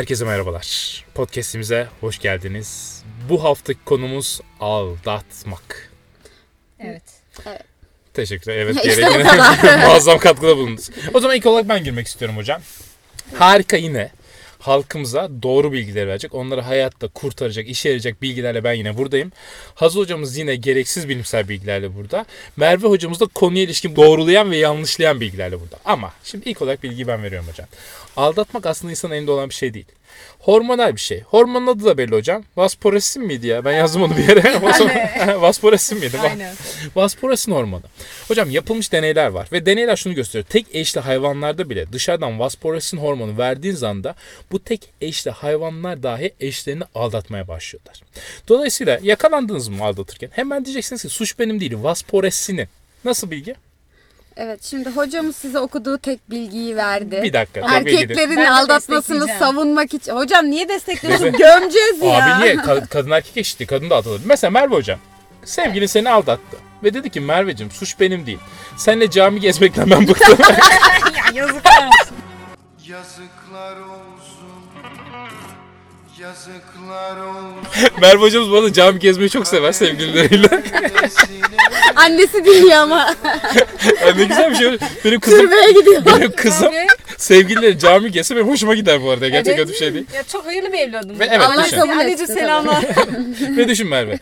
Herkese merhabalar. Podcast'imize hoş geldiniz. Bu haftaki konumuz aldatmak. Evet. Teşekkürler. Evet İşte bu kadar. muazzam katkıda bulundunuz. O zaman ilk olarak ben girmek istiyorum hocam. Harika yine halkımıza doğru bilgiler verecek, onları hayatta kurtaracak, işe yarayacak bilgilerle ben yine buradayım. Hazı hocamız yine gereksiz bilimsel bilgilerle burada. Merve hocamız da konuya ilişkin doğrulayan ve yanlışlayan bilgilerle burada. Ama şimdi ilk olarak bilgiyi ben veriyorum hocam. Aldatmak aslında insanın elinde olan bir şey değil. Hormonal bir şey. Hormonun adı da belli hocam. Vasporesin miydi ya? Ben yazdım onu bir yere. Vasporesin miydi? Aynen. Vasporesin hormonu. Hocam yapılmış deneyler var ve deneyler şunu gösteriyor. Tek eşli hayvanlarda bile dışarıdan vasporesin hormonu verdiğin zanda bu tek eşli hayvanlar dahi eşlerini aldatmaya başlıyorlar. Dolayısıyla yakalandınız mı aldatırken hemen diyeceksiniz ki suç benim değil vasporesinin. Nasıl bilgi? Evet şimdi hocamız size okuduğu tek bilgiyi verdi. Bir dakika. tabii bilgi de- Erkeklerin Ben de aldatmasını destekleyeceğim. savunmak için. Hocam niye destekliyorsun? Gömeceğiz ya. Abi niye? Ka- kadın erkek eşitliği. Kadın da aldatılır. Mesela Merve hocam. Sevgili seni aldattı. Ve dedi ki Merveciğim suç benim değil. Seninle cami gezmekten ben bıktım. ya. Yazıklar olsun Yazıklar olsun Merve hocamız bu arada cami gezmeyi çok sever sevgilileriyle. Annesi biliyor ama. Yani ne güzel bir şey. Benim kızım, Türbeye gidiyor. benim kızım sevgilileri cami gezse benim hoşuma gider bu arada. Gerçekten Evet. kötü bir şey değil. Ya çok hayırlı bir evladım. Ve evet, Allah düşün. kabul Anneciğim etsin. selamlar. Ve düşün Merve.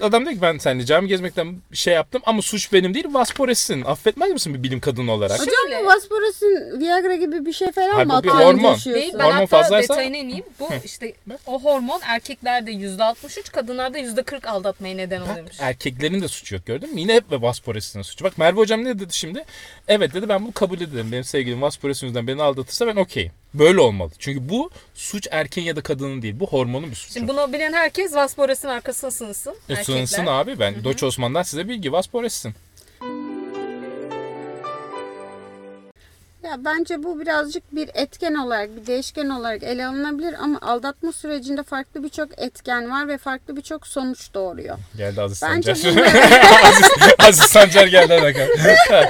Adam diyor ki ben seninle cami gezmekten bir şey yaptım ama suç benim değil Vaspores'in. Affetmez misin bir bilim kadını olarak? Hocam bu Vasporos'un Viagra gibi bir şey falan Hayır, mı bu bir atıyor? hormon. Değil, ben Hormon hatta fazlaysa- detayına ineyim. Bu işte o hormon erkeklerde %63, kadınlarda %40 aldatmaya neden oluyormuş. Erkeklerin de suçu yok gördün mü? Yine hep Vaspores'in suçu. Bak Merve hocam ne dedi şimdi? Evet dedi ben bunu kabul ederim. Benim sevgilim Vaspores'in yüzünden beni aldatırsa ben okeyim. Böyle olmalı. Çünkü bu suç erkeğin ya da kadının değil. Bu hormonun bir suçu. Şimdi bunu bilen herkes Vaspores'in arkasına sığınsın. Isınsın Erkekler. abi ben. Doç Osman'dan size bilgi. Vaspores'in. Ya bence bu birazcık bir etken olarak, bir değişken olarak ele alınabilir ama aldatma sürecinde farklı birçok etken var ve farklı birçok sonuç doğuruyor. Geldi Aziz Bence Sancar. bu Aziz, Aziz Sancar geldi hadi bakalım. hadi bakalım.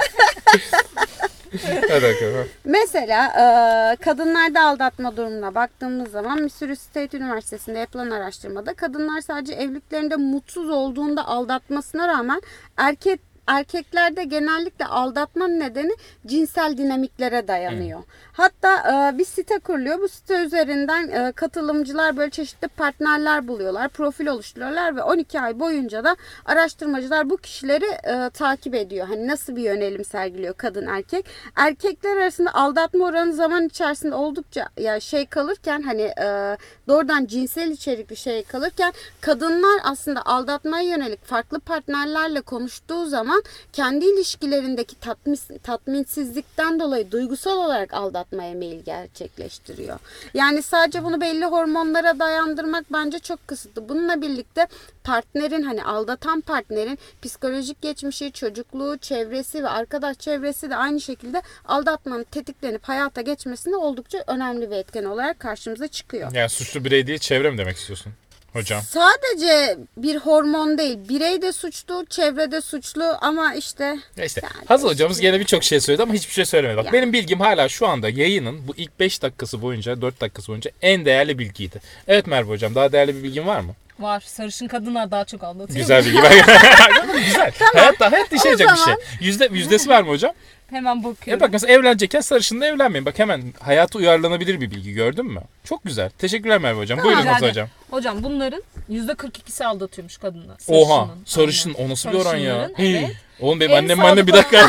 Mesela e, kadınlarda aldatma durumuna baktığımız zaman Missouri State Üniversitesi'nde yapılan araştırmada kadınlar sadece evliliklerinde mutsuz olduğunda aldatmasına rağmen erkek erkeklerde genellikle aldatmanın nedeni cinsel dinamiklere dayanıyor. Hatta e, bir site kuruluyor. Bu site üzerinden e, katılımcılar böyle çeşitli partnerler buluyorlar, profil oluşturuyorlar ve 12 ay boyunca da araştırmacılar bu kişileri e, takip ediyor. Hani nasıl bir yönelim sergiliyor kadın erkek. Erkekler arasında aldatma oranı zaman içerisinde oldukça ya şey kalırken hani e, doğrudan cinsel içerikli şey kalırken kadınlar aslında aldatmaya yönelik farklı partnerlerle konuştuğu zaman kendi ilişkilerindeki tatmin, tatminsizlikten dolayı duygusal olarak aldatmaya meyil gerçekleştiriyor. Yani sadece bunu belli hormonlara dayandırmak bence çok kısıtlı. Bununla birlikte partnerin hani aldatan partnerin psikolojik geçmişi, çocukluğu, çevresi ve arkadaş çevresi de aynı şekilde aldatmanın tetiklenip hayata geçmesinde oldukça önemli bir etken olarak karşımıza çıkıyor. Yani suçlu birey değil çevre mi demek istiyorsun? Hocam. Sadece bir hormon değil, birey de suçlu, çevre de suçlu ama işte Ya işte Yani Hazal hocamız gene birçok şey söyledi ama hiçbir şey söylemedi. Bak Ya. benim bilgim hala şu anda yayının bu ilk 5 dakikası boyunca 4 dakikası boyunca en değerli bilgiydi. Evet Merve hocam daha değerli bir bilgin var mı? Var. Sarışın kadınlar daha çok aldatıyor. Güzel bilgi. Güzel. Hayatta hayat işe yarayacak bir şey. Yüzde, yüzdesi var mı hocam? Hemen E bakıyorum. bak mesela evlenecekken sarışınla evlenmeyin. Bak hemen hayata uyarlanabilir bir bilgi gördün mü? Çok güzel. Teşekkürler Merve hocam. Buyurun Rica Hazal ederim. hocam. Hocam bunların %42'si aldatıyormuş kadınlar. Oha Sarışının. sarışın Aynen. o nasıl bir oran ya? Sarışınların. Evet. Oğlum benim En annem annem bir dakika.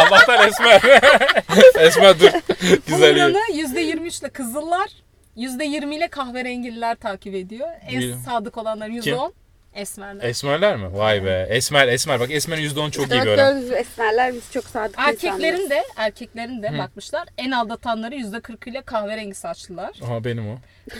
Allah'tan Esmer. Esmer dur. Güzel iyi. oranı %23 ile kızıllar, %20 ile kahverengililer takip ediyor. En Bilim. sadık olanlar %10 esmerler. Esmerler mi? Vay be. Esmer Esmer. Bak Esmer'in %10 çok iyi bir oran. esmerler biz çok sadık Erkeklerin insanlarız. de erkeklerin de bakmışlar en aldatanları %40 ile kahverengi saçlılar. Aha benim o.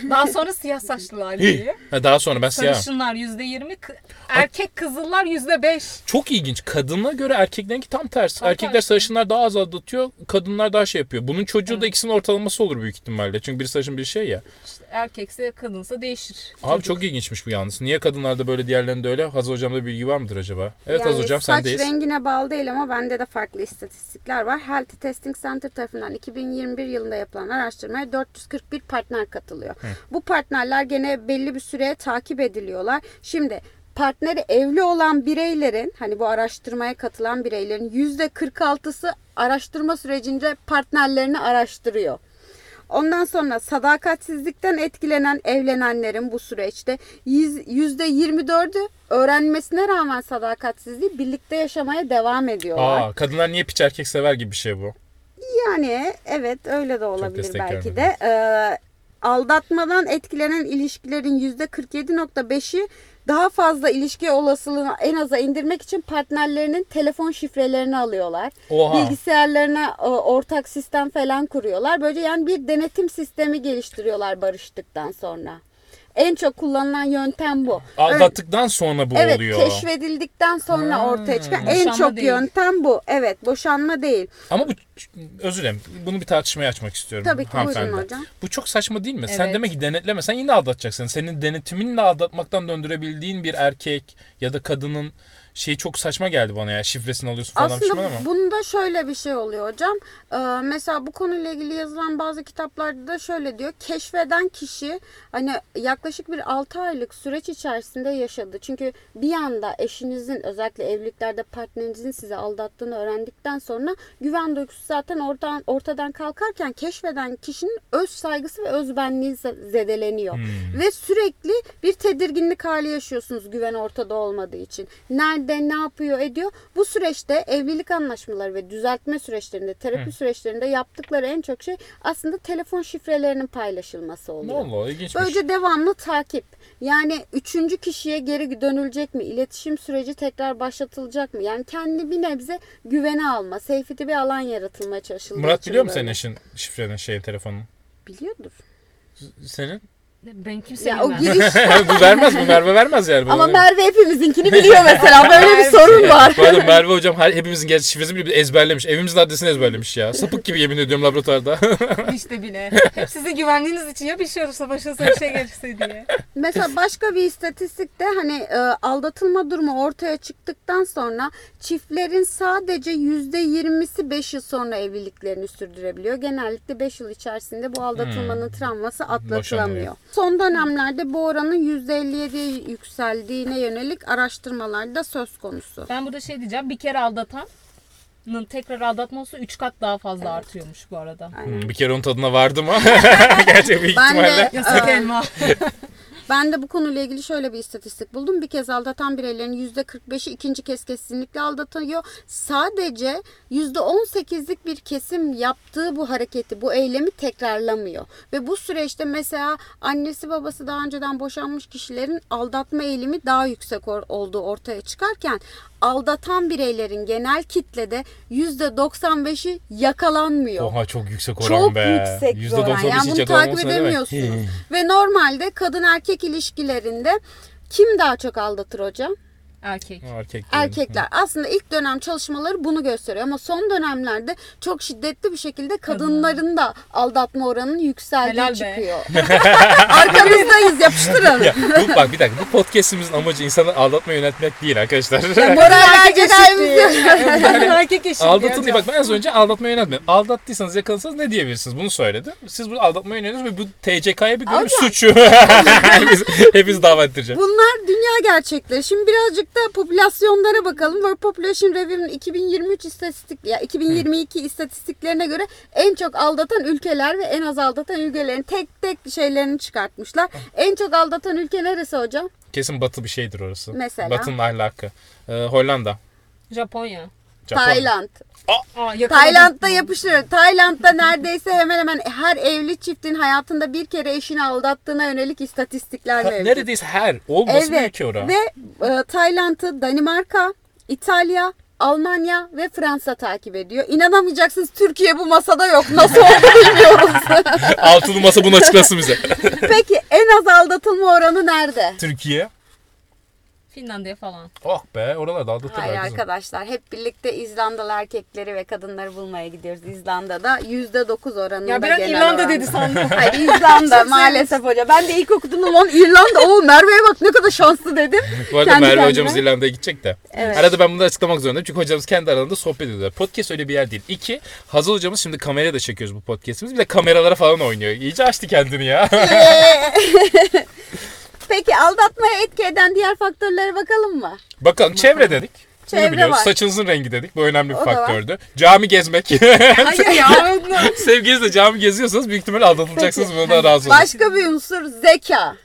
Daha sonra siyah saçlılar geliyor. Ha, daha sonra ben siyah. Sarışınlar %20, kı- erkek kızıllar %5. Çok ilginç. Kadına göre erkeklerinki tam tersi. Tam Erkekler tersi. sarışınlar daha az aldatıyor. Kadınlar daha şey yapıyor. Bunun çocuğu da ikisinin ortalaması olur büyük ihtimalle. Çünkü biri sarışın bir şey ya. İşte erkekse kadınsa değişir. Abi çok ilginçmiş bu yalnız. Niye kadınlarda böyle diğerlerinde öyle. Hazır hocamda bilgi var mıdır acaba? Evet Yani Hazır hocam saç sendeyiz. rengine bağlı değil ama bende de farklı istatistikler var. Health Testing Center tarafından 2021 yılında yapılan araştırmaya 441 partner katılıyor. Bu partnerler gene belli bir süreye takip ediliyorlar. Şimdi partneri evli olan bireylerin hani bu araştırmaya katılan bireylerin %46'sı araştırma sürecince partnerlerini araştırıyor. Ondan sonra sadakatsizlikten etkilenen evlenenlerin bu süreçte yüz- %24'ü öğrenmesine rağmen sadakatsizliği birlikte yaşamaya devam ediyorlar. Aa, kadınlar niye piç erkek sever gibi bir şey bu. Yani evet öyle de olabilir belki de. Ee, aldatmadan etkilenen ilişkilerin %47.5'i daha fazla ilişki olasılığını en aza indirmek için partnerlerinin telefon şifrelerini alıyorlar. Oha. Bilgisayarlarına e, ortak sistem falan kuruyorlar. Böyle yani bir denetim sistemi geliştiriyorlar barıştıktan sonra. En çok kullanılan yöntem bu. Aldattıktan sonra bu Evet oluyor. keşfedildikten sonra Ha. ortaya çıkan en Boşanma çok değil. yöntem bu. Evet boşanma değil. Ama bu özür dilerim. Bunu bir tartışmaya açmak istiyorum. Tabii ki, buyurun hocam. Bu çok saçma değil mi? Sen Evet. demek ki denetlemesen yine aldatacaksın. Senin denetiminle aldatmaktan döndürebildiğin bir erkek ya da kadının şeyi çok saçma geldi bana ya. Şifresini alıyorsun falan Aslında pişman ama. bunda şöyle bir şey oluyor hocam. Ee, mesela bu konuyla ilgili yazılan bazı kitaplarda da şöyle diyor. Keşfeden kişi hani yaklaşık bir 6 aylık süreç içerisinde yaşadı. Çünkü bir anda eşinizin özellikle evliliklerde partnerinizin sizi aldattığını öğrendikten sonra güven duygusu zaten ortadan, ortadan kalkarken keşfeden kişinin öz saygısı ve özbenliği ze- zedeleniyor. Hmm. Ve sürekli bir tedirginlik hali yaşıyorsunuz güven ortada olmadığı için. Nerede ne yapıyor ediyor. Bu süreçte evlilik anlaşmaları ve düzeltme süreçlerinde, terapi süreçlerinde yaptıkları en çok şey aslında telefon şifrelerinin paylaşılması oluyor. oldu? İlginçmiş. Böylece devamlı takip. Yani üçüncü kişiye geri dönülecek mi? İletişim süreci tekrar başlatılacak mı? Yani kendi bir nebze güvene alma. Seyfeti bir alan yaratılmaya çalışıldığı Murat biliyor mu senin eşin şifrenin şeyin telefonunu? Biliyordur. Senin? Ben kimse Ya o giriş bu vermez bu Merve vermez yani. Bu- ama Merve hepimizinkini biliyor mesela. Böyle bir sorun var. Bu arada Merve hocam her, hepimizin gerçi şifresini bile ezberlemiş. Evimizin adresini ezberlemiş ya. Sapık gibi yemin ediyorum laboratuvarda. işte bile. Hep sizin güvenliğiniz için ya bir şey olursa başınıza bir şey gelirse diye. Mesela başka bir istatistikte hani e, aldatılma durumu ortaya çıktıktan sonra çiftlerin sadece %20'si 5 yıl sonra evliliklerini sürdürebiliyor. Genellikle 5 yıl içerisinde bu aldatılmanın travması atlatılamıyor. Boşanmıyor. Son dönemlerde bu oranın %57'ye yükseldiğine yönelik araştırmalar da söz konusu. Ben burada şey diyeceğim. Bir kere aldatanın tekrar aldatması 3 kat daha fazla artıyormuş bu arada. Hmm, bir kere onun tadına vardım ama. Gerçi büyük Ben de- ihtimalle. Yasak elma. Ben de bu konuyla ilgili şöyle bir istatistik buldum. Bir kez aldatan bireylerin %45'i ikinci kez kesinlikle aldatıyor. Sadece %18'lik bir kesim yaptığı bu hareketi, bu eylemi tekrarlamıyor. Ve bu süreçte mesela annesi babası daha önceden boşanmış kişilerin aldatma eğilimi daha yüksek olduğu ortaya çıkarken aldatan bireylerin genel kitlede %95'i yakalanmıyor. Oha çok yüksek oran Çok be. yüksek bir oran. %95 Yani bunu takip edemiyorsunuz. Ve normalde kadın erkek ilişkilerinde kim daha çok aldatır hocam? Erkek. Erkek. Erkekler. Aslında ilk dönem çalışmaları bunu gösteriyor ama son dönemlerde çok şiddetli bir şekilde kadınların da aldatma oranının yükseldiği Helal be. çıkıyor. Arkanızdayız yapıştırın. Ya, bu, bak bir dakika bu podcastimizin amacı insanı aldatmaya yönetmek değil arkadaşlar. Moral verecek halimiz yok. erkek eşit. Aldatıldı bak ben az önce aldatmaya yönetmedim. Aldattıysanız yakalansanız ne diyebilirsiniz? Bunu söyledi. Siz bunu aldatmaya yöneliyorsunuz ve bu TCK'ya bir görün suçu. hepiniz, hepiniz dava ettireceğim. Bunlar dünya gerçekleri. Şimdi birazcık da popülasyonlara bakalım. World Population Review'un 2023 istatistik ya 2022 istatistiklerine göre en çok aldatan ülkeler ve en az aldatan ülkelerin tek tek şeylerini çıkartmışlar. En çok aldatan ülke neresi hocam? Kesin batı bir şeydir orası. Mesela? Batı'nın ahlakı. Ee, Hollanda. Japonya. Japon. Tayland. Aa. Tayland'da yapıştırıyor. Tayland'da neredeyse hemen hemen her evli çiftin hayatında bir kere eşini aldattığına yönelik istatistikler Ha, mevcut. neredeyse her. Olması Evet. ülke ora. Ve e, Tayland'ı Danimarka, İtalya, Almanya ve Fransa takip ediyor. İnanamayacaksınız Türkiye bu masada yok. Nasıl oldu bilmiyoruz. Altılı masa bunu açıklasın bize. Peki en az aldatılma oranı nerede? Türkiye. Finlandiya falan. Oh be oralarda aldatırlar Hayır kızım. arkadaşlar hep birlikte İzlandalı erkekleri ve kadınları bulmaya gidiyoruz. İzlanda'da %9 oranında Ya ben genel İrlanda oranda. dedi sandım. Hayır İzlanda maalesef hoca. Ben de ilk okudum lan İrlanda. Oo Merve'ye bak ne kadar şanslı dedim. Bu arada Kendi Merve kendine. hocamız İrlanda'ya gidecek de. Evet. Arada ben bunu açıklamak zorundayım. Çünkü hocamız kendi aralarında sohbet ediyorlar. Podcast öyle bir yer değil. İki, Hazal hocamız şimdi kameraya da çekiyoruz bu podcastimizi. Bir de kameralara falan oynuyor. İyice açtı kendini ya. Aldatmaya etki eden diğer faktörlere bakalım mı? Bakalım çevre dedik. Bunu Çevre biliyoruz. var. Saçınızın rengi dedik. Bu önemli bir O da var. faktördü. Cami gezmek. Hayır ya. Sevgilinizle cami geziyorsanız büyük ihtimalle aldatılacaksınız. Buna razı olun. Başka bir unsur zeka.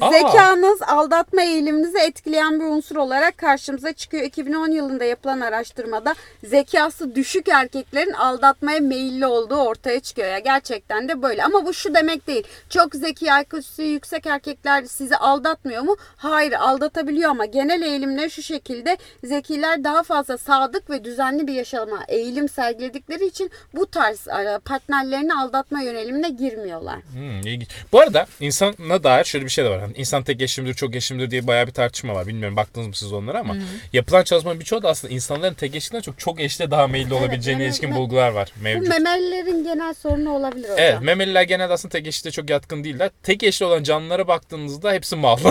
Zekanız aldatma eğiliminizi etkileyen bir unsur olarak karşımıza çıkıyor. 2010 yılında yapılan araştırmada zekası düşük erkeklerin aldatmaya meyilli olduğu ortaya çıkıyor. Ya gerçekten de böyle. Ama bu şu demek değil. Çok zeki IQ'su yüksek erkekler sizi aldatmıyor mu? Hayır aldatabiliyor ama genel eğilimleri şu şekilde. Zekiler daha fazla sadık ve düzenli bir yaşama eğilim sergiledikleri için bu tarz e, partnerlerini aldatma yönelimine girmiyorlar. Hmm, ilginç. Bu arada insana dair şöyle bir şey de var. Hani insan tek eşlimdir, çok eşlimdir diye bayağı bir tartışma var. Bilmiyorum baktınız mı siz onlara ama yapılan çalışmanın birçoğu da aslında insanların tek eşliğinden çok çok eşle daha meyilli olabileceğine yani ilişkin me- bulgular var Bu mevcut. memelilerin genel sorunu olabilir hocam. Evet, memeliler genelde aslında tek eşliğe çok yatkın değiller. Tek eşli olan canlılara baktığınızda hepsi mal.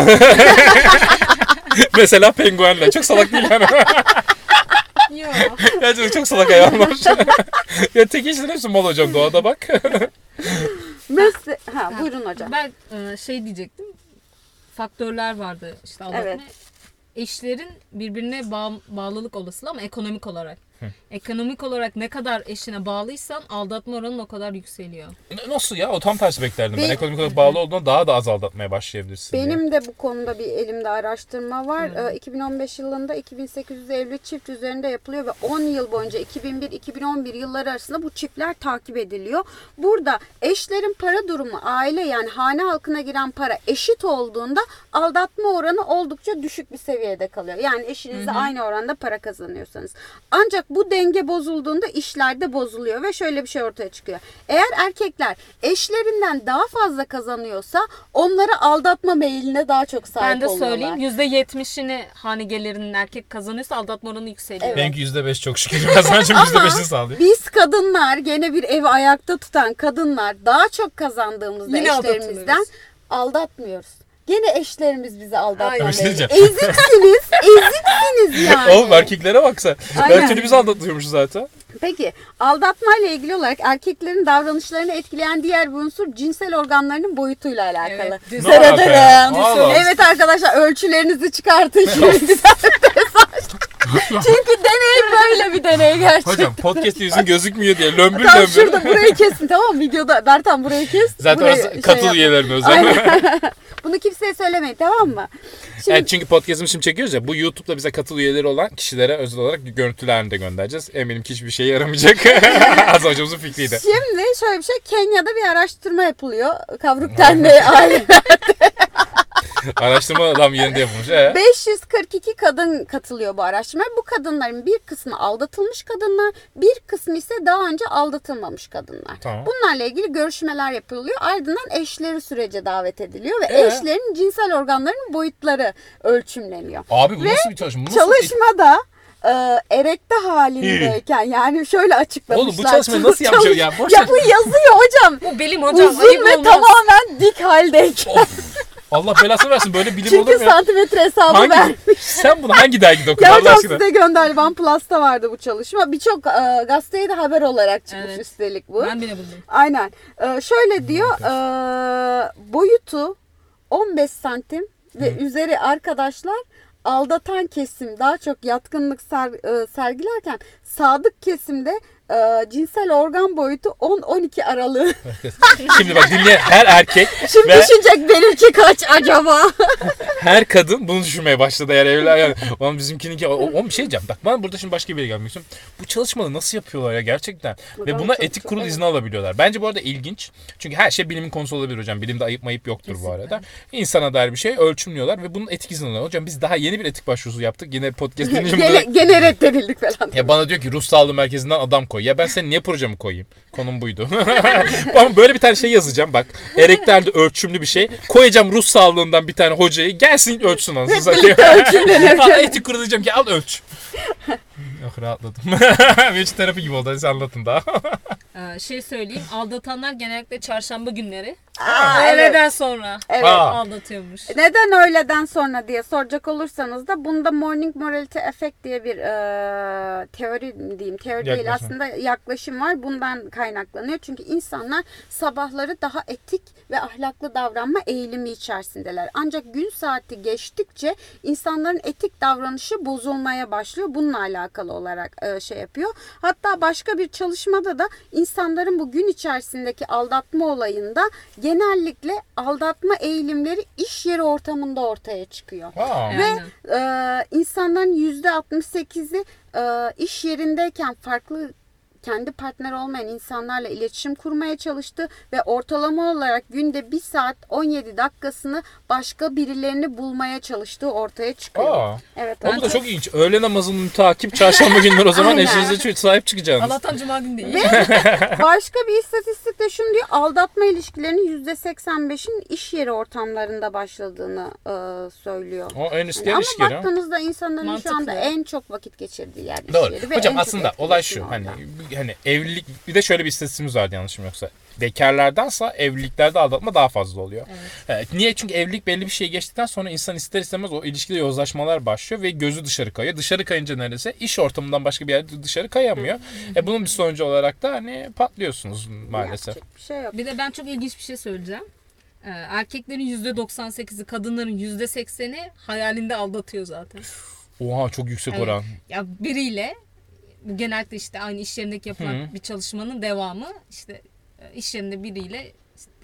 Mesela penguenler. Çok salak değil yani. Yok. Gerçekten çok salak hayvanlar. ya tek eşliğin hepsi mal hocam doğada bak. Mesle- ha, buyurun hocam. Ben e, şey diyecektim. Faktörler vardı işte aldatma. Evet. Eşlerin birbirine bağ- bağlılık olasılığı ama ekonomik olarak. Ekonomik olarak ne kadar eşine bağlıysan aldatma oranın o kadar yükseliyor. Nasıl ya? O tam tersi beklerdim ben. Be- Ekonomik olarak bağlı olduğunda daha da az aldatmaya başlayabilirsin diye. Benim de bu konuda bir elimde araştırma var. Ee, 2015 yılında 2800 evli çift üzerinde yapılıyor ve 10 yıl boyunca 2001-2011 yılları arasında bu çiftler takip ediliyor. Burada eşlerin para durumu, aile yani hane halkına giren para eşit olduğunda aldatma oranı oldukça düşük bir seviyede kalıyor. Yani eşinizle aynı oranda para kazanıyorsanız. Ancak bu denge bozulduğunda işler de bozuluyor ve şöyle bir şey ortaya çıkıyor. Eğer erkekler eşlerinden daha fazla kazanıyorsa onları aldatma meyline daha çok sahip Ben de oluyorlar. söyleyeyim %70'ini hani gelirinin erkek kazanıyorsa aldatma oranı yükseliyor. Evet. Benimki %5 çok şükür. Kazancım %5'ini sağlıyor. Biz kadınlar gene bir evi ayakta tutan kadınlar daha çok kazandığımızda Yine eşlerimizden aldatmıyoruz. Gene eşlerimiz bizi aldatmıyor. Bir şey diyeceğim. Eziksiniz, eziksiniz yani. Oğlum erkeklere bak sen. De biz aldatıyormuşuz zaten. Peki aldatma ile ilgili olarak erkeklerin davranışlarını etkileyen diğer bir unsur cinsel organlarının boyutuyla alakalı. Evet, Allah. Evet arkadaşlar ölçülerinizi çıkartın şimdi güzel. Çünkü deney böyle bir deney gerçekten. Hocam podcast yüzün gözükmüyor diye lömbür Tam lömbür. şurada burayı kesin tamam mı? Videoda Bertan burayı kes. Zaten burayı orası şey katıl üyelerine özel. Bunu kimseye söylemeyin tamam mı? Şimdi Evet çünkü podcast'ımı şimdi çekiyoruz ya bu YouTube'da bize katıl üyeleri olan kişilere özel olarak görüntülerini de göndereceğiz. Eminim ki hiçbir şeye yaramayacak. Az hocamızın fikriydi. Şimdi şöyle bir şey Kenya'da bir araştırma yapılıyor. Kavruk tenli aile. Araştırma adam yerinde yapılmış. Ee? 542 kadın katılıyor bu araştırmaya. Bu kadınların bir kısmı aldatılmış kadınlar, bir kısmı ise daha önce aldatılmamış kadınlar. Tamam. Bunlarla ilgili görüşmeler yapılıyor. Ardından eşleri sürece davet ediliyor ve Ee? eşlerin cinsel organlarının boyutları ölçümleniyor. Abi bu nasıl bir çalışma? Bu nasıl Çalışmada e, erekte halindeyken yani şöyle açıklamışlar. Oğlum bu çalışmayı nasıl yapacak ya? Boş Ya bu yazıyor hocam. Bu bilim hocam Uzun ve olmaz. tamamen dik haldeyken. Allah belasını versin böyle bilim olur Çünkü mu ya? santimetre hesabı Hangi, vermiş. sen bunu hangi dergide okudun Allah aşkına? size gönderdim. One Plus'ta vardı bu çalışma. Birçok e, gazeteye de haber olarak çıkmış Evet. üstelik bu. Ben bile buldum. Aynen. E, şöyle diyor. e, boyutu 15 santim ve üzeri arkadaşlar aldatan kesim daha çok yatkınlık ser- e, sergilerken sadık kesimde e, cinsel organ boyutu 10-12 aralığı. Şimdi bak dinleyen her erkek Şimdi ve düşünecek benimki kaç acaba? her kadın bunu düşünmeye başladı eğer evler yani. Oğlum bizimkininki o, o bir şey diyeceğim. Bak ben burada şimdi başka bir yere gelmek istiyorum. Bu çalışmaları nasıl yapıyorlar ya gerçekten? Ve buna çok- etik çok- kurul evet. izni alabiliyorlar. Bence bu arada ilginç. Çünkü her şey bilimin konusu olabilir hocam. Bilimde ayıp mayıp yoktur bu arada. İnsana dair bir şey ölçümlüyorlar ve bunun etik izni alıyorlar. Hocam biz daha yeni bir etik başvurusu yaptık. Yine podcast dinleyince gene, gene reddedildik falan. Ya bana diyor ki Rus Sağlığı Merkezi'nden adam koy. Ya ben senin niye projemi koyayım? Konum buydu. Ama böyle bir tane şey yazacağım bak. Erekterde ölçümlü bir şey. Koyacağım Rus Sağlığı'ndan bir tane hocayı. Gel Gelsin ölçsün anasını satayım. birlikte ölçün denir. Al eti kuru diyeceğim ki al ölç. Yok rahatladım. Benim için terapi gibi oldu. Hadi sen anlatın daha. Ee, şey söyleyeyim. Aldatanlar genellikle çarşamba günleri. Aa, evet. Öğleden sonra Evet. Aa. aldatıyormuş. Neden öğleden sonra diye soracak olursanız da bunda morning morality effect diye bir e, teori mi diyeyim teori değil Yaklaşım. aslında yaklaşım var bundan kaynaklanıyor çünkü insanlar sabahları daha etik ve ahlaklı davranma eğilimi içerisindeler ancak gün saati geçtikçe insanların etik davranışı bozulmaya başlıyor bununla alakalı olarak e, şey yapıyor hatta başka bir çalışmada da insanların bu gün içerisindeki aldatma olayında genellikle aldatma eğilimleri iş yeri ortamında ortaya çıkıyor. Evet. Ve e, insanların %68'i e, iş yerindeyken farklı kendi partner olmayan insanlarla iletişim kurmaya çalıştı ve ortalama olarak günde 1 saat 17 dakikasını başka birilerini bulmaya çalıştığı ortaya çıkıyor. Aa. Evet. Ama bu da çok ilginç. Öğle namazının takip çarşamba günleri o zaman eşinize sahip çıkacaksınız. Allah'tan cuma günü değil. Başka bir istatistik de şunu diyor. Aldatma ilişkilerinin %85'in iş yeri ortamlarında başladığını e, söylüyor. O en riskli Ama ilişki ya. baktığınızda insanların şu Mantıklı. anda en çok vakit geçirdiği yer iş Doğru. yeri ve Hocam aslında olay şu hani. Hani evlilik bir de şöyle bir istatistiğimiz vardı yanlışım yoksa. Bekarlardansa evliliklerde aldatma daha fazla oluyor. Evet, niye? Çünkü evlilik belli bir şey geçtikten sonra insan ister istemez o ilişkide yozlaşmalar başlıyor ve gözü dışarı kayıyor. Dışarı kayınca neredeyse iş ortamından başka bir yerde dışarı kayamıyor. e bunun bir sonucu olarak da hani patlıyorsunuz maalesef. Yapacak bir şey yok. Bir de ben çok ilginç bir şey söyleyeceğim. Ee, erkeklerin %98'i, kadınların %80'i hayalinde aldatıyor zaten. Oha çok yüksek Evet. oran. Ya biriyle genellikle işte aynı iş yerindeki yapılan Hı. bir çalışmanın devamı işte e, iş yerinde biriyle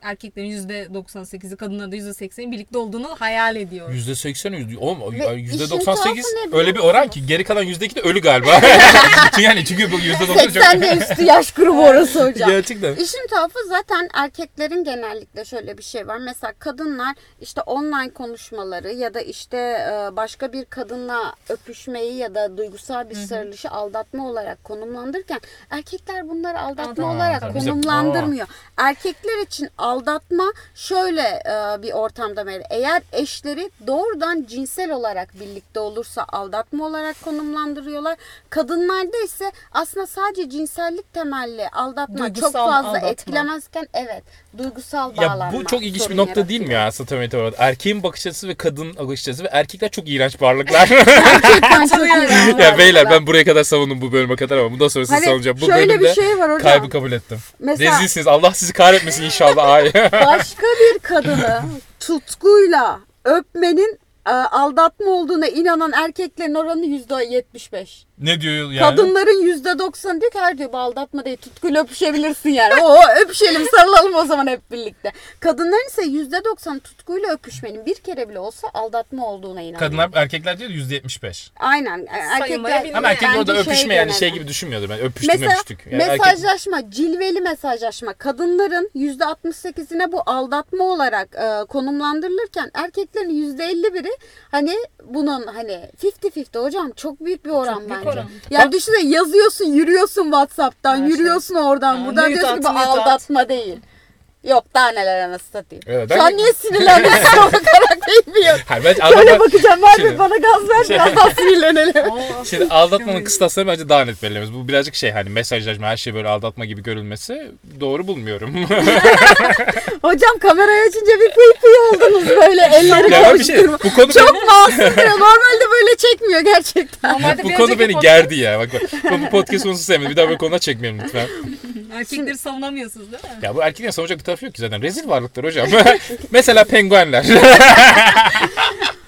erkeklerin %98'i kadınların da %80'i birlikte olduğunu hayal ediyor. %80 yüzde oğlum Ve yüzde işin 98 tuhafı ne biliyor öyle bir oran ki geri kalan yüzde iki de ölü galiba. yani çünkü bu yüzde 90 çok 80 ve üstü yaş grubu orası hocam. gerçekten. İşin tuhafı zaten erkeklerin genellikle şöyle bir şey var. Mesela kadınlar işte online konuşmaları ya da işte e, başka bir kadınla öpüşmeyi ya da duygusal bir sarılışı aldatma olarak konumlandırırken erkekler bunları aldatma Aldatma. olarak konumlandırmıyor. Erkekler için aldatma şöyle e, bir ortamda mevcut. Eğer eşleri doğrudan cinsel olarak birlikte olursa aldatma olarak konumlandırıyorlar. Kadınlarda ise aslında sadece cinsellik temelli aldatma çok Duygusal fazla aldatma. etkilemezken evet duygusal Ya bağlanma. bu çok ilginç bir nokta değil mi yaratıyor. ya aslında Tamer orada? Erkeğin bakış açısı ve kadın bakış açısı ve erkekler çok iğrenç varlıklar. Gerçekten çok iyi. ya beyler ben buraya kadar savundum bu bölüme kadar ama bundan sonra sizi Hani savunacağım. Bu şöyle bölümde bir şey var hocam. kaybı kabul ettim. Mesela Rezilsiniz. Allah sizi kahretmesin inşallah. Başka bir kadını tutkuyla öpmenin e, aldatma olduğuna inanan erkeklerin oranı yüzde yetmiş beş. Ne diyor yani? Kadınların yüzde doksan diyor ki her diyor aldatma değil tutkuyla öpüşebilirsin yani. Oo öpüşelim sarılalım o zaman hep birlikte. Kadınların ise yüzde doksan tutkuyla öpüşmenin bir kere bile olsa aldatma olduğuna inanıyor. Kadınlar erkekler diyor yüzde yetmiş beş. Aynen. Erkekler, Sayılmayabilir. Ama erkek orada şey öpüşme yani şey gibi düşünmüyordu ben. Öpüştük Mesela öpüştük. Yani erkek- mesajlaşma, cilveli mesajlaşma. Kadınların %68'ine bu aldatma olarak e, konumlandırılırken erkeklerin %51'i hani bunun hani 50-50 hocam çok büyük bir oran bence. Oran. Ya düşünsene yazıyorsun, yürüyorsun WhatsApp'tan, Her şey. yürüyorsun oradan. Ha, Buradan diyorsun ki bu aldatma değil. Yok daha neler anasını satayım. Evet, Şu ben- an niye sinirlendin? Sana bakarak bilmiyorum. Hayır, bence Şöyle bakacağım. Ver Şimdi- bana gaz ver Şey- biraz daha sinirlenelim. Şimdi aldatmanın kıstasları bence daha net belirlemez. Bu birazcık şey hani mesajlaşma her şey böyle aldatma gibi görülmesi doğru bulmuyorum. Hocam kamerayı açınca bir fıy fıy oldunuz böyle elleri ya ben bir şey bu konu Çok masum duruyor. Normalde böyle çekmiyor gerçekten. Normalde bu konu beni podcast- gerdi ya. Bak, bak bu, bu podcast konusu sevmedim. Bir daha böyle konuda çekmeyelim lütfen. Erkekleri savunamıyorsunuz değil mi? Ya bu erkeklerin savunacak bir tarafı yok ki zaten. Rezil varlıklar hocam. Mesela penguenler.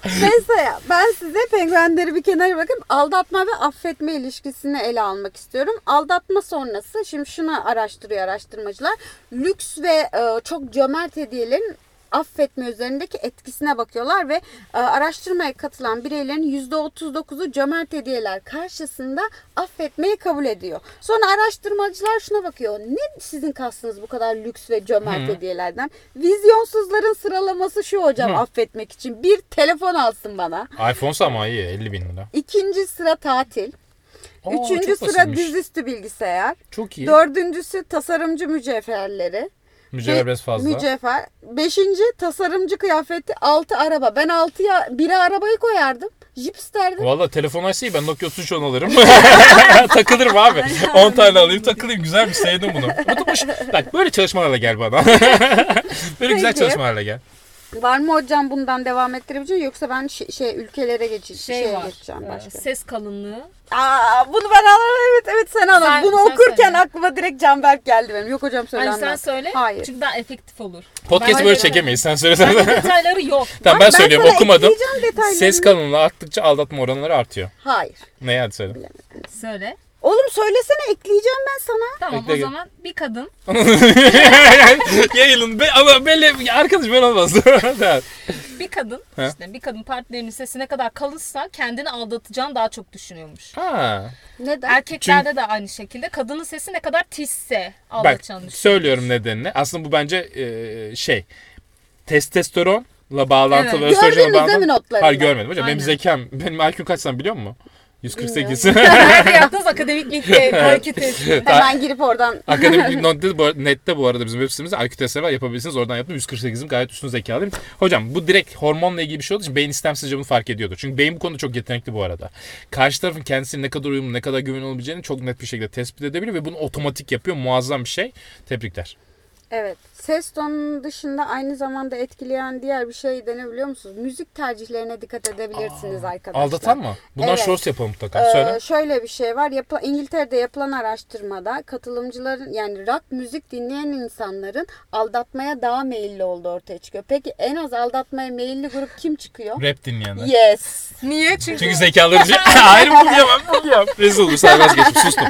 Neyse ben size penguenleri bir kenara bırakıp aldatma ve affetme ilişkisini ele almak istiyorum. Aldatma sonrası şimdi şunu araştırıyor araştırmacılar. Lüks ve e, çok cömert hediyelerin affetme üzerindeki etkisine bakıyorlar ve e, araştırmaya katılan bireylerin %39'u cömert hediyeler karşısında affetmeyi kabul ediyor. Sonra araştırmacılar şuna bakıyor. Ne sizin kastınız bu kadar lüks ve cömert hediyelerden? Vizyonsuzların sıralaması şu hocam affetmek için. Bir telefon alsın bana. iPhone ama iyi 50 bin lira. İkinci sıra tatil. Aa, Üçüncü sıra basitmiş. dizüstü bilgisayar. Çok iyi. Dördüncüsü tasarımcı mücevherleri. Mücevher biraz fazla. Mücevher. Beşinci tasarımcı kıyafeti. Altı araba. Ben altıya bire arabayı koyardım. Jip isterdim. Valla telefon açsa iyi ben Nokia 3310 alırım. Takılırım abi. 10 tane alayım takılayım. Güzelmiş sevdim bunu. Bu da. Bak böyle çalışmalarla gel bana. böyle güzel Peki. çalışmalarla gel. Var mı hocam bundan devam ettirebileceğim yoksa ben şey, şey ülkelere geçeceğim. Şey şeye var. geçeceğim e, başka. ses kalınlığı. Aa, bunu ben anladım. Evet evet sen anlat. Sen- Bunu sen okurken söyle. aklıma direkt Canberk geldi benim. Yok hocam söyle Hani sen söyle. Hayır. Çünkü daha efektif olur. Podcast'ı Ben- böyle çekemeyiz. Sen söylesene. Bende detayları yok. tamam Bak, ben söylüyorum okumadım. Ses kalınlığı arttıkça aldatma oranları artıyor. Hayır. Ne hadi söyle. Söyle. Oğlum söylesene ekleyeceğim ben sana. Tamam Bekle, o gel. zaman bir kadın Yayılın be, ama belli arkadaş ben olmaz. Bir kadın He. işte bir kadın partnerinin sesi ne kadar kalınsa kendini aldatacağını daha çok düşünüyormuş. ha. Neden? Erkeklerde de aynı şekilde kadının sesi ne kadar tizse Bak aldatacağını düşünüyor. söylüyorum nedenini. Aslında bu bence e, şey testosteronla bağlantılı. Evet. östrojenle Gördünüz değil mi bağlantılı. notlarını? Hayır görmedim hocam. Benim Aynen. zekam, benim IQ'm kaç sen biliyor musun? 148. Nerede yaptığınız akademik linkte hareket et. Hemen girip oradan. Akademik nette bu, nette bu arada bizim web sitemizde IQ testleri var yapabilirsiniz. Oradan yaptım 148'im gayet üstün zekalıyım. Hocam bu direkt hormonla ilgili bir şey olduğu için beyin istemsizce bunu fark ediyordur. Çünkü beyin bu konuda çok yetenekli bu arada. Karşı tarafın kendisine ne kadar uyumlu, ne kadar güven olabileceğini çok net bir şekilde tespit edebiliyor ve bunu otomatik yapıyor. Muazzam bir şey. Tebrikler. Evet. Ses tonunun dışında aynı zamanda etkileyen diğer bir şey de ne biliyor musunuz? Müzik tercihlerine dikkat edebilirsiniz arkadaşlar. Aldatan mı? Bundan Evet. shorts yapalım mutlaka. Ee, Söyle. şöyle bir şey var. Yapı- İngiltere'de yapılan araştırmada katılımcıların yani rock müzik dinleyen insanların aldatmaya daha meyilli olduğu ortaya çıkıyor. Peki en az aldatmaya meyilli grup kim çıkıyor? Rap dinleyenler. Yes. Niye? Çünkü, Çünkü zekaları. Hayır bunu diyemem. Bunu diyemem. Rezil olur. Sen vazgeçip sustum.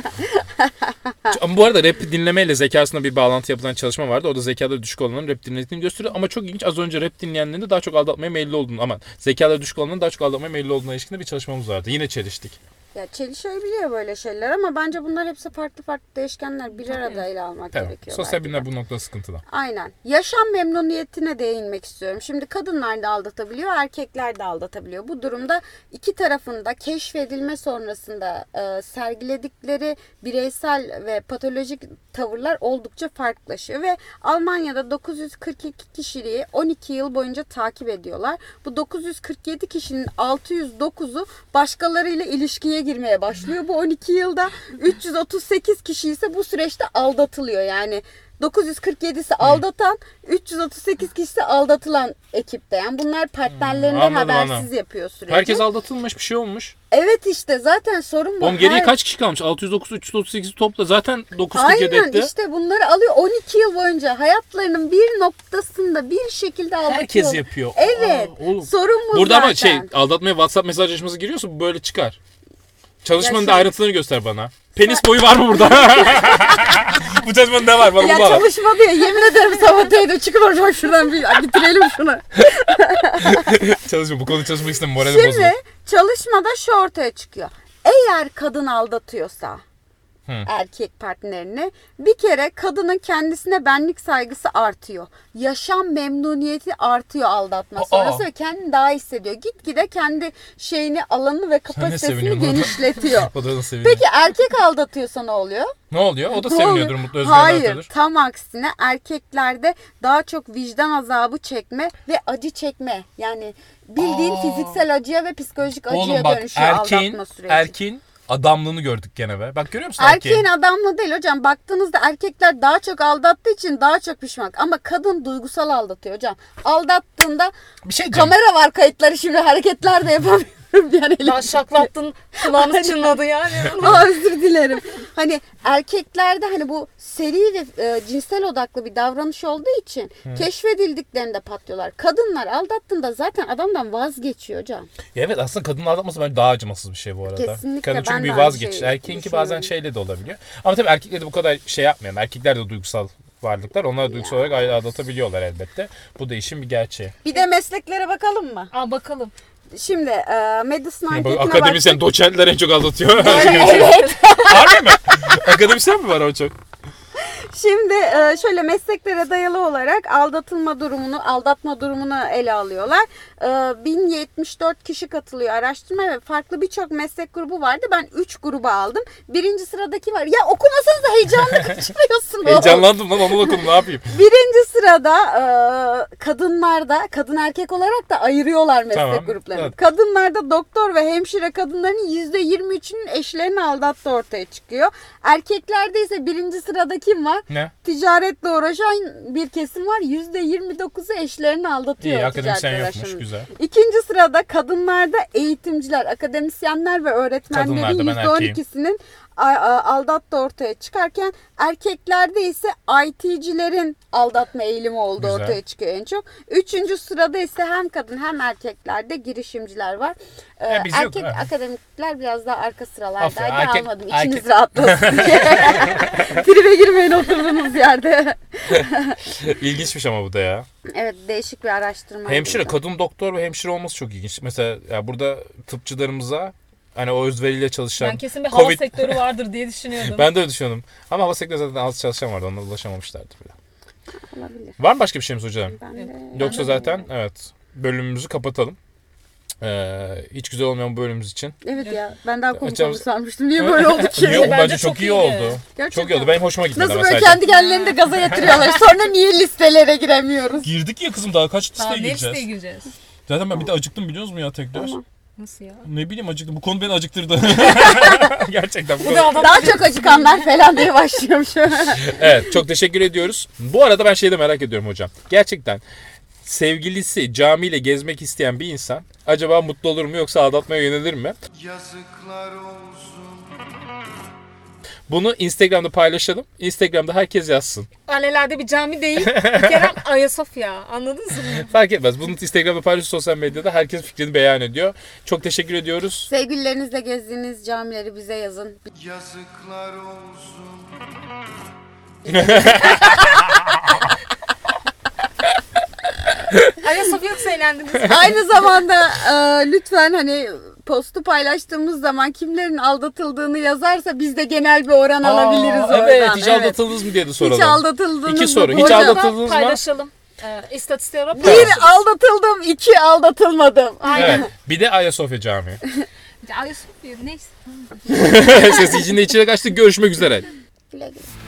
Ama bu arada rap dinlemeyle zeka arasında bir bağlantı yapılan çalışma vardı. Orada zekaları düşük olanların rap dinlediğini gösteriyor. Ama çok ilginç. Az önce rap dinleyenlerin de daha çok aldatmaya meyilli olduğunu. Aman zekaları düşük olanların daha çok aldatmaya meyilli olduğuna ilişkin bir çalışmamız vardı. Yine çeliştik. Ya çelişebiliyor böyle şeyler ama bence bunlar hepsi farklı farklı değişkenler bir arada ele almak Tamam. gerekiyor. Sosyal bilimler bu noktada sıkıntıda. Aynen. Yaşam memnuniyetine değinmek istiyorum. Şimdi kadınlar da aldatabiliyor, erkekler de aldatabiliyor. Bu durumda iki tarafında keşfedilme sonrasında e, sergiledikleri bireysel ve patolojik tavırlar oldukça farklılaşıyor ve Almanya'da 942 kişiliği 12 yıl boyunca takip ediyorlar. Bu 947 kişinin 609'u başkalarıyla ilişkiye girmeye başlıyor. Bu 12 yılda 338 kişi ise bu süreçte aldatılıyor. Yani 947'si aldatan, 338 kişisi aldatılan ekipte. Yani bunlar partnerlerinden Hmm, anladım, habersiz anladım. yapıyor süreci. Herkes aldatılmış bir şey olmuş. Evet işte zaten sorun bu. Oğlum geriye Her- kaç kişi kalmış? 609, 338 topla. Zaten 947 Aynen etti. işte bunları alıyor 12 yıl boyunca hayatlarının bir noktasında bir şekilde aldatıyor. Herkes yapıyor. Evet. Aa, oğlum. Sorun bu Burada zaten. ama şey aldatmaya WhatsApp mesajlaşması giriyorsa böyle çıkar. Çalışmanın da ayrıntılarını göster bana. Penis boyu var mı burada? bu çalışmanın ne var? Bana Ya bunu bana. çalışma diye yemin ederim saboteydi. Çıkın hocam şuradan bir bitirelim şunu. Çalışma. Bu konu çalışmak istemem. Moralim bozuldu. Şimdi çalışmada şu ortaya çıkıyor. Eğer kadın aldatıyorsa Hı. erkek partnerini bir kere kadının kendisine benlik saygısı artıyor. Yaşam memnuniyeti artıyor aldatma Aa. sonrası ve kendini daha hissediyor. Gitgide kendi şeyini, alanını ve kapasitesini genişletiyor. O da seviniyor? Peki erkek aldatıyorsa ne oluyor? Ne oluyor? O da seviniyordur. Mutlu özgürlüğe Hayır, artıyordur. tam aksine erkeklerde daha çok vicdan azabı çekme ve acı çekme. Yani bildiğin Aa. fiziksel acıya ve psikolojik acıya Oğlum bak dönüşüyor erkeğin, aldatma süreci. erkeğin adamlığını gördük gene be. Bak görüyor musun Erkeğin erkeği? adamlı değil hocam. Baktığınızda erkekler daha çok aldattığı için daha çok pişman. Ama kadın duygusal aldatıyor hocam. Aldattığında Bir şey diyeceğim. kamera var kayıtları şimdi hareketler de yapamıyorum. Yani Daha şaklattın kulağımız çınladı yani. Aa, özür dilerim. Hani erkeklerde hani bu seri ve e, cinsel odaklı bir davranış olduğu için keşfedildiklerinde patlıyorlar. Kadınlar aldattığında zaten adamdan vazgeçiyor hocam. Ya evet aslında kadının aldatması bence daha acımasız bir şey bu arada. Kesinlikle, Kadın çünkü ben bir vazgeç. şeyi Erkeğinki bazen şeyle de olabiliyor. Ama tabii erkekler de bu kadar şey yapmıyor. Erkekler de duygusal varlıklar. Onlar duygusal olarak ayrı aldatabiliyorlar elbette. Bu da işin bir gerçeği. Bir de mesleklere bakalım mı? Aa bakalım. Şimdi e, Madison Bak, anketine akademisyen, baktık. doçentler en çok aldatıyor. evet. Harbi mi? Akademisyen mi var o çok? Şimdi e, şöyle mesleklere dayalı olarak aldatılma durumunu, aldatma durumunu ele alıyorlar. E, 1074 kişi katılıyor araştırmaya ve farklı birçok meslek grubu vardı. Ben 3 gruba aldım. Birinci sıradaki var. Ya okumasanız da heyecanlı kaçırıyorsunuz. Heyecanlandım lan onu okudum ne yapayım. Birinci sırada e, kadınlarda, kadın erkek olarak da ayırıyorlar meslek Tamam, gruplarını. evet. Kadınlarda doktor ve hemşire kadınların %23'ünün eşlerini aldattığı ortaya çıkıyor. Erkeklerde ise birinci sırada kim var? Ne? Ticaretle uğraşan bir kesim var. %29'u eşlerini aldatıyor. İyi akademisyen yokmuş uğraşanın. Güzel. İkinci sırada kadınlarda eğitimciler, akademisyenler ve öğretmenlerin Kadınlarda ben erkeğim. %12'sinin a- a- aldattığı ortaya çıkarken erkeklerde ise IT'cilerin aldatma eğilimi olduğu Güzel. ortaya çıkıyor en çok. Üçüncü sırada ise hem kadın hem erkeklerde girişimciler var. Ee, yok, erkek ha. akademikler biraz daha arka sıralardaydı. Aferin, erkek- almadım. erkek- İçiniz rahatlasın diye. Tribe girmeyin oturduğunuz yerde. İlginçmiş ama bu da ya. evet değişik bir araştırma. Hemşire, burada. kadın doktor ve hemşire olması çok ilginç. Mesela ya burada tıpçılarımıza hani o özveriyle çalışan Ben kesin bir hava Covid- sektörü vardır diye düşünüyordum. Ben de öyle düşünüyordum. Ama hava sektöründe zaten az çalışan vardı. Onlara ulaşamamışlardı bile. Olabilir. Var mı başka bir şeyimiz hocam? Ben de- Yoksa ben de- zaten evet bölümümüzü kapatalım. Ee, hiç güzel olmayan bu bölümümüz için. Evet ya ben daha komik Açalım. sanmıştım. Niye böyle oldu ki? Yok Bence bence, çok çok iyi oldu. Gerçekten. Çok iyi oldu. Benim hoşuma gitti. Nasıl böyle sadece. kendi kendilerini de gaza getiriyorlar. Sonra niye listelere giremiyoruz? Girdik ya kızım daha kaç listeye ne listeye gireceğiz? gireceğiz? Zaten ben bir de acıktım biliyor musun ya tekrar? Tamam. Nasıl ya? Ne bileyim acıktım. Bu konu beni acıktırdı. Gerçekten bu Bu konu. da Daha çok acıkanlar falan diye başlıyorum şu an. Evet çok teşekkür ediyoruz. Bu arada ben şeyi de merak ediyorum hocam. Gerçekten sevgilisi camiyle gezmek isteyen bir insan acaba mutlu olur mu yoksa aldatmaya yönelir mi? Yazıklar olsun Bunu Instagram'da paylaşalım. Instagram'da herkes yazsın. Alelade bir cami değil. Bir kere Ayasofya. Anladınız mı? Fark etmez. Bunu Instagram'da paylaş sosyal medyada herkes fikrini beyan ediyor. Çok teşekkür ediyoruz. Sevgililerinizle gezdiğiniz camileri bize yazın. Yazıklar olsun Ayasofya yoksa eğlendiniz. Aynı zamanda e, lütfen hani postu paylaştığımız zaman kimlerin aldatıldığını yazarsa biz de genel bir oran alabiliriz Aa, oradan. Evet hiç aldatıldınız mı diye de soralım. Hiç aldatıldınız İki soru. Hiç aldatıldınız mı? Paylaşalım. Ee, istatistiğe olarak Bir aldatıldım, iki aldatılmadım. Aynen. Evet. Bir de Ayasofya Camii. Ayasofya neyse. Sesi içinde içine kaçtı. Görüşmek üzere. Güle güle.